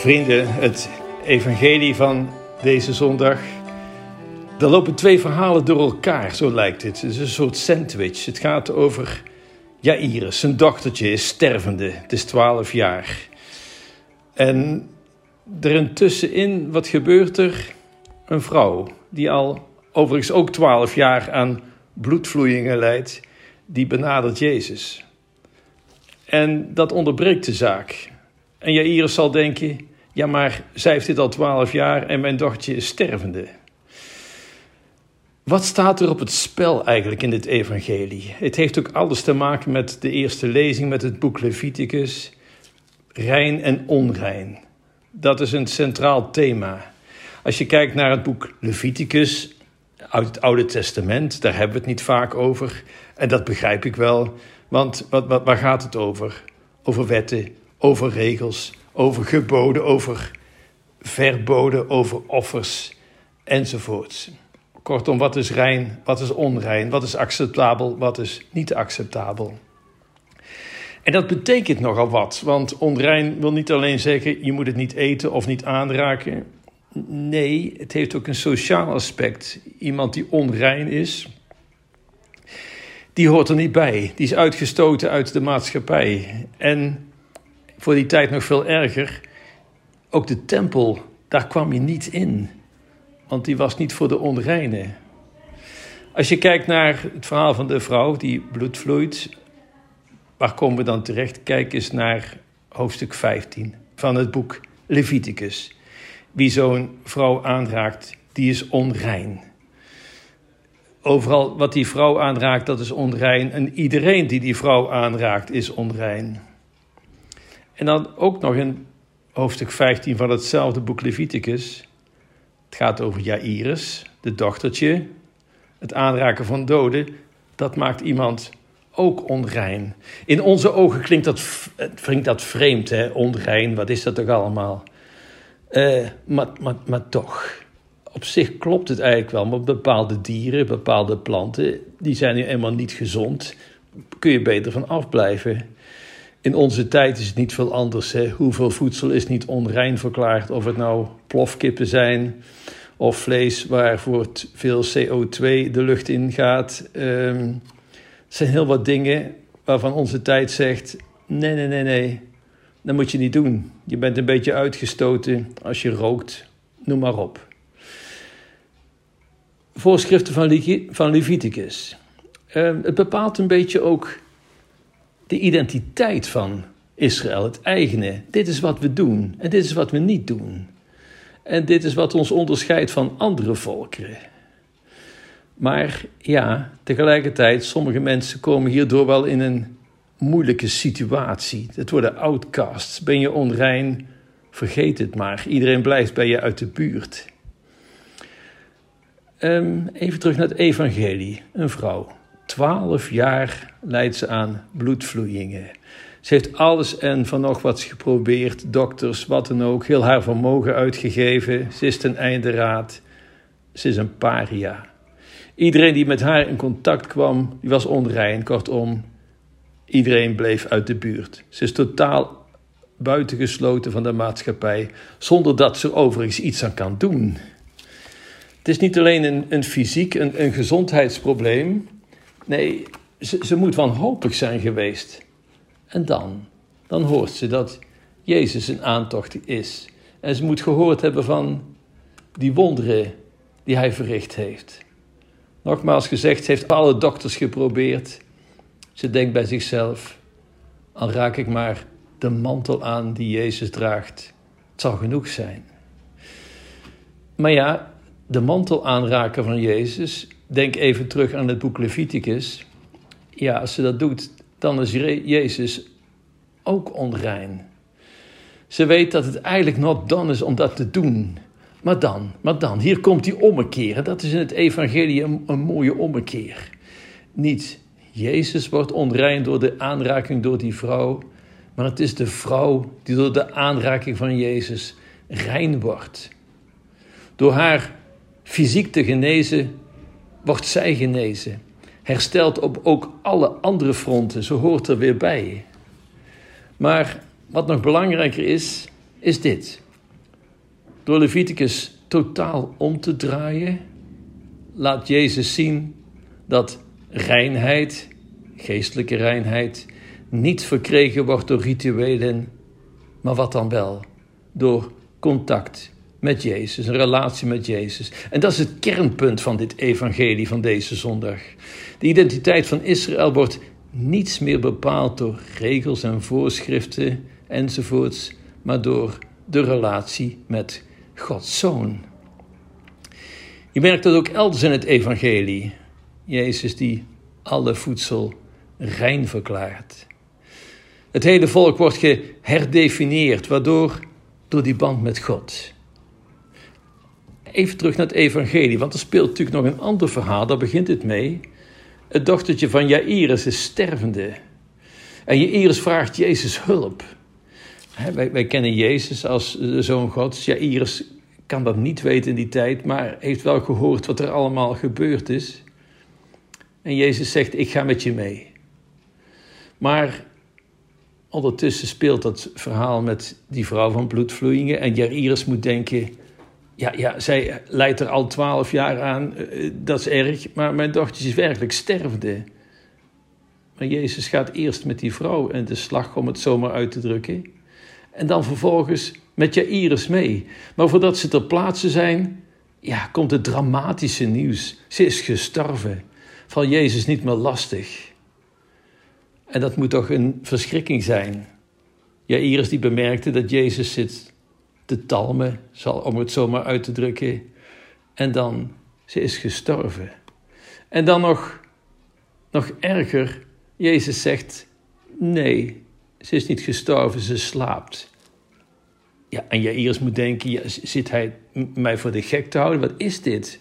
Vrienden, het evangelie van deze zondag. Er lopen twee verhalen door elkaar, zo lijkt het. Het is een soort sandwich. Het gaat over Jairus. Zijn dochtertje is stervende. Het is twaalf jaar. En er intussenin, wat gebeurt er? Een vrouw die al overigens ook twaalf jaar aan bloedvloeien leidt, die benadert Jezus. En dat onderbreekt de zaak. En Jairus zal denken, ja maar zij heeft dit al twaalf jaar en mijn dochtertje is stervende. Wat staat er op het spel eigenlijk in dit evangelie? Het heeft ook alles te maken met de eerste lezing met het boek Leviticus. Rein en onrein. Dat is een centraal thema. Als je kijkt naar het boek Leviticus uit het Oude Testament, daar hebben we het niet vaak over. En dat begrijp ik wel, want wat, wat, waar gaat het over? Over wetten, over regels, over geboden, over verboden, over offers enzovoorts. Kortom, wat is rein, wat is onrein, wat is acceptabel, wat is niet acceptabel. En dat betekent nogal wat, want onrein wil niet alleen zeggen je moet het niet eten of niet aanraken. Nee, het heeft ook een sociaal aspect. Iemand die onrein is, die hoort er niet bij. Die is uitgestoten uit de maatschappij. En voor die tijd nog veel erger, ook de tempel, daar kwam je niet in. Want die was niet voor de onreine. Als je kijkt naar het verhaal van de vrouw die bloed vloeit, waar komen we dan terecht? Kijk eens naar hoofdstuk 15 van het boek Leviticus. Wie zo'n vrouw aanraakt, die is onrein. Overal wat die vrouw aanraakt, dat is onrein. En iedereen die die vrouw aanraakt, is onrein. En dan ook nog in hoofdstuk 15 van hetzelfde boek Leviticus. Het gaat over Jairus, de dochtertje. Het aanraken van doden, dat maakt iemand ook onrein. In onze ogen klinkt dat, klinkt dat vreemd, hè? onrein, wat is dat toch allemaal? Uh, maar, maar, maar toch, op zich klopt het eigenlijk wel. Maar bepaalde dieren, bepaalde planten, die zijn nu eenmaal niet gezond. Kun je beter van afblijven. In onze tijd is het niet veel anders. Hè? Hoeveel voedsel is niet onrein verklaard? Of het nou plofkippen zijn of vlees waarvoor veel CO2 de lucht in gaat. Um, zijn heel wat dingen waarvan onze tijd zegt: nee, nee, nee, nee, dat moet je niet doen. Je bent een beetje uitgestoten als je rookt, noem maar op. Voorschriften van, van Leviticus. Uh, het bepaalt een beetje ook de identiteit van Israël, het eigene. Dit is wat we doen en dit is wat we niet doen. En dit is wat ons onderscheidt van andere volkeren. Maar ja, tegelijkertijd, sommige mensen komen hierdoor wel in een moeilijke situatie. Het worden outcasts. Ben je onrein? Vergeet het maar. Iedereen blijft bij je uit de buurt. Um, even terug naar het evangelie. Een vrouw. Twaalf jaar leidt ze aan bloedvloeien. Ze heeft alles en van nog wat geprobeerd, dokters, wat dan ook, heel haar vermogen uitgegeven. Ze is ten einde raad. Ze is een paria. Iedereen die met haar in contact kwam, die was onrein. Kortom, iedereen bleef uit de buurt. Ze is totaal buitengesloten van de maatschappij, zonder dat ze overigens iets aan kan doen. Het is niet alleen een, een fysiek, een, een gezondheidsprobleem. Nee, ze, moet wanhopig zijn geweest. En dan, dan hoort ze dat Jezus een aantocht is. En ze moet gehoord hebben van die wonderen die hij verricht heeft. Nogmaals gezegd, ze heeft alle dokters geprobeerd. Ze denkt bij zichzelf: al raak ik maar de mantel aan die Jezus draagt. Het zal genoeg zijn. Maar ja, de mantel aanraken van Jezus, denk even terug aan het boek Leviticus. Ja, als ze dat doet, dan is Jezus ook onrein. Ze weet dat het eigenlijk not done is om dat te doen. Maar dan, maar dan, hier komt die ommekeer. Dat is in het evangelie een, een mooie ommekeer. Niet Jezus wordt onrein door de aanraking door die vrouw, maar het is de vrouw die door de aanraking van Jezus rein wordt. Door haar fysiek te genezen, wordt zij genezen. Herstelt op ook alle andere fronten, zo hoort er weer bij. Maar wat nog belangrijker is, is dit. Door Leviticus totaal om te draaien, laat Jezus zien dat reinheid, geestelijke reinheid, niet verkregen wordt door rituelen, maar wat dan wel? Door contact met Jezus, een relatie met Jezus. En dat is het kernpunt van dit evangelie van deze zondag. De identiteit van Israël wordt niets meer bepaald door regels en voorschriften enzovoorts, maar door de relatie met Gods Zoon. Je merkt dat ook elders in het evangelie. Jezus die alle voedsel rein verklaart. Het hele volk wordt geherdefinieerd, waardoor door die band met God. Even terug naar het evangelie, want er speelt natuurlijk nog een ander verhaal, daar begint het mee. Het dochtertje van Jairus is stervende. En Jairus vraagt Jezus hulp. wij, wij, kennen Jezus als de Zoon Gods. Jairus kan dat niet weten in die tijd, maar heeft wel gehoord wat er allemaal gebeurd is. En Jezus zegt, ik ga met je mee. Maar ondertussen speelt dat verhaal met die vrouw van bloedvloeien en Jairus moet denken, ja, ja, zij leidt er al twaalf jaar aan, eh, dat is erg, maar mijn dochter is werkelijk stervende. Maar Jezus gaat eerst met die vrouw in de slag, om het zomaar uit te drukken. En dan vervolgens met Jairus mee. Maar voordat ze ter plaatse zijn, ja, komt het dramatische nieuws. Ze is gestorven. Val Jezus niet meer lastig. En dat moet toch een verschrikking zijn. Jairus die bemerkte dat Jezus zit te talmen, zal, om het zomaar uit te drukken. En dan, ze is gestorven. En dan nog, nog erger, Jezus zegt, nee, ze is niet gestorven, ze slaapt. Ja, en Jairus moet denken, ja, zit hij mij voor de gek te houden? Wat is dit?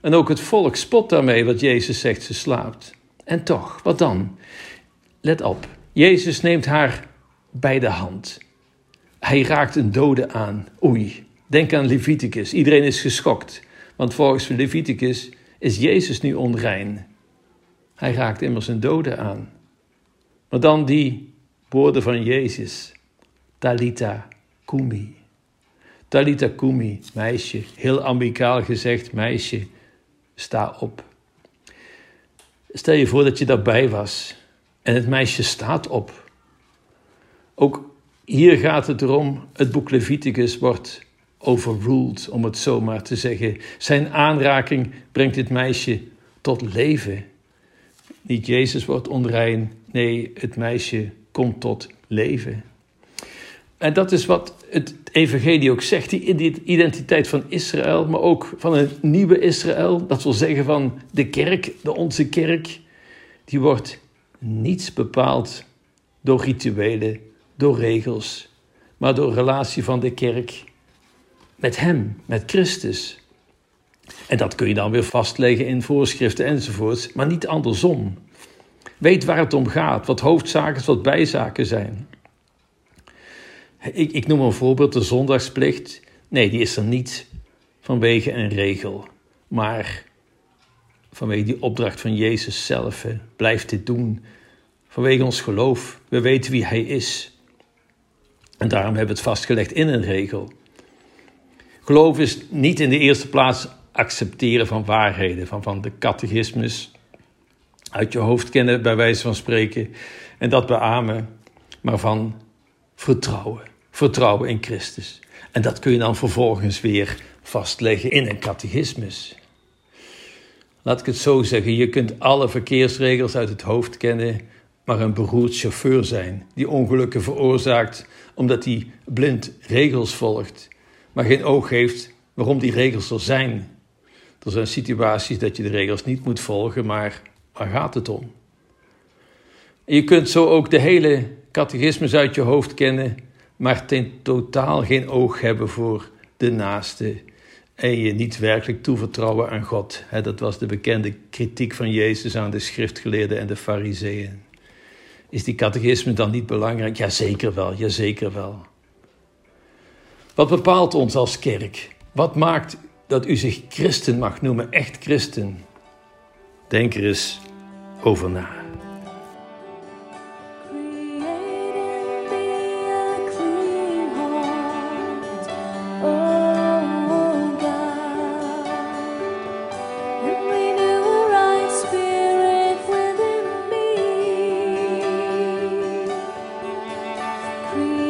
En ook het volk spot daarmee wat Jezus zegt, ze slaapt. En toch, wat dan? Let op, Jezus neemt haar bij de hand. Hij raakt een dode aan. Oei, denk aan Leviticus. Iedereen is geschokt, want volgens Leviticus is Jezus nu onrein. Hij raakt immers een dode aan. Maar dan die woorden van Jezus. Talita kumi. Talita kumi, meisje. Heel amicaal gezegd, meisje, sta op. Stel je voor dat je daarbij was en het meisje staat op. Ook hier gaat het erom, het boek Leviticus wordt overruled, om het zo maar te zeggen. Zijn aanraking brengt dit meisje tot leven. Niet Jezus wordt onrein, nee, het meisje komt tot leven. En dat is wat het evangelie ook zegt, die identiteit van Israël, maar ook van een nieuwe Israël, dat wil zeggen van de kerk, de onze kerk, die wordt niets bepaald door rituelen, door regels, maar door relatie van de kerk met Hem, met Christus. En dat kun je dan weer vastleggen in voorschriften enzovoorts, maar niet andersom. Weet waar het om gaat, wat hoofdzaken, wat bijzaken zijn. Ik, ik noem een voorbeeld, de zondagsplicht. Nee, die is er niet vanwege een regel, maar vanwege die opdracht van Jezus zelf. Blijf dit doen vanwege ons geloof. We weten wie Hij is. En daarom hebben we het vastgelegd in een regel. Geloof is niet in de eerste plaats accepteren van waarheden, van, van de catechismus uit je hoofd kennen, bij wijze van spreken, en dat beamen, maar van vertrouwen. Vertrouwen in Christus. En dat kun je dan vervolgens weer vastleggen in een catechismus. Laat ik het zo zeggen, je kunt alle verkeersregels uit het hoofd kennen, maar een beroerd chauffeur zijn die ongelukken veroorzaakt omdat hij blind regels volgt, maar geen oog heeft waarom die regels er zijn. Er zijn situaties dat je de regels niet moet volgen, maar waar gaat het om? je kunt zo ook de hele catechismus uit je hoofd kennen, maar ten totaal geen oog hebben voor de naaste en je niet werkelijk toevertrouwen aan God. Dat was de bekende kritiek van Jezus aan de schriftgeleerden en de fariseeën. Is die catechisme dan niet belangrijk? Ja, zeker wel, ja, zeker wel. Wat bepaalt ons als kerk? Wat maakt dat u zich christen mag noemen, echt christen? Denk er eens over na. free.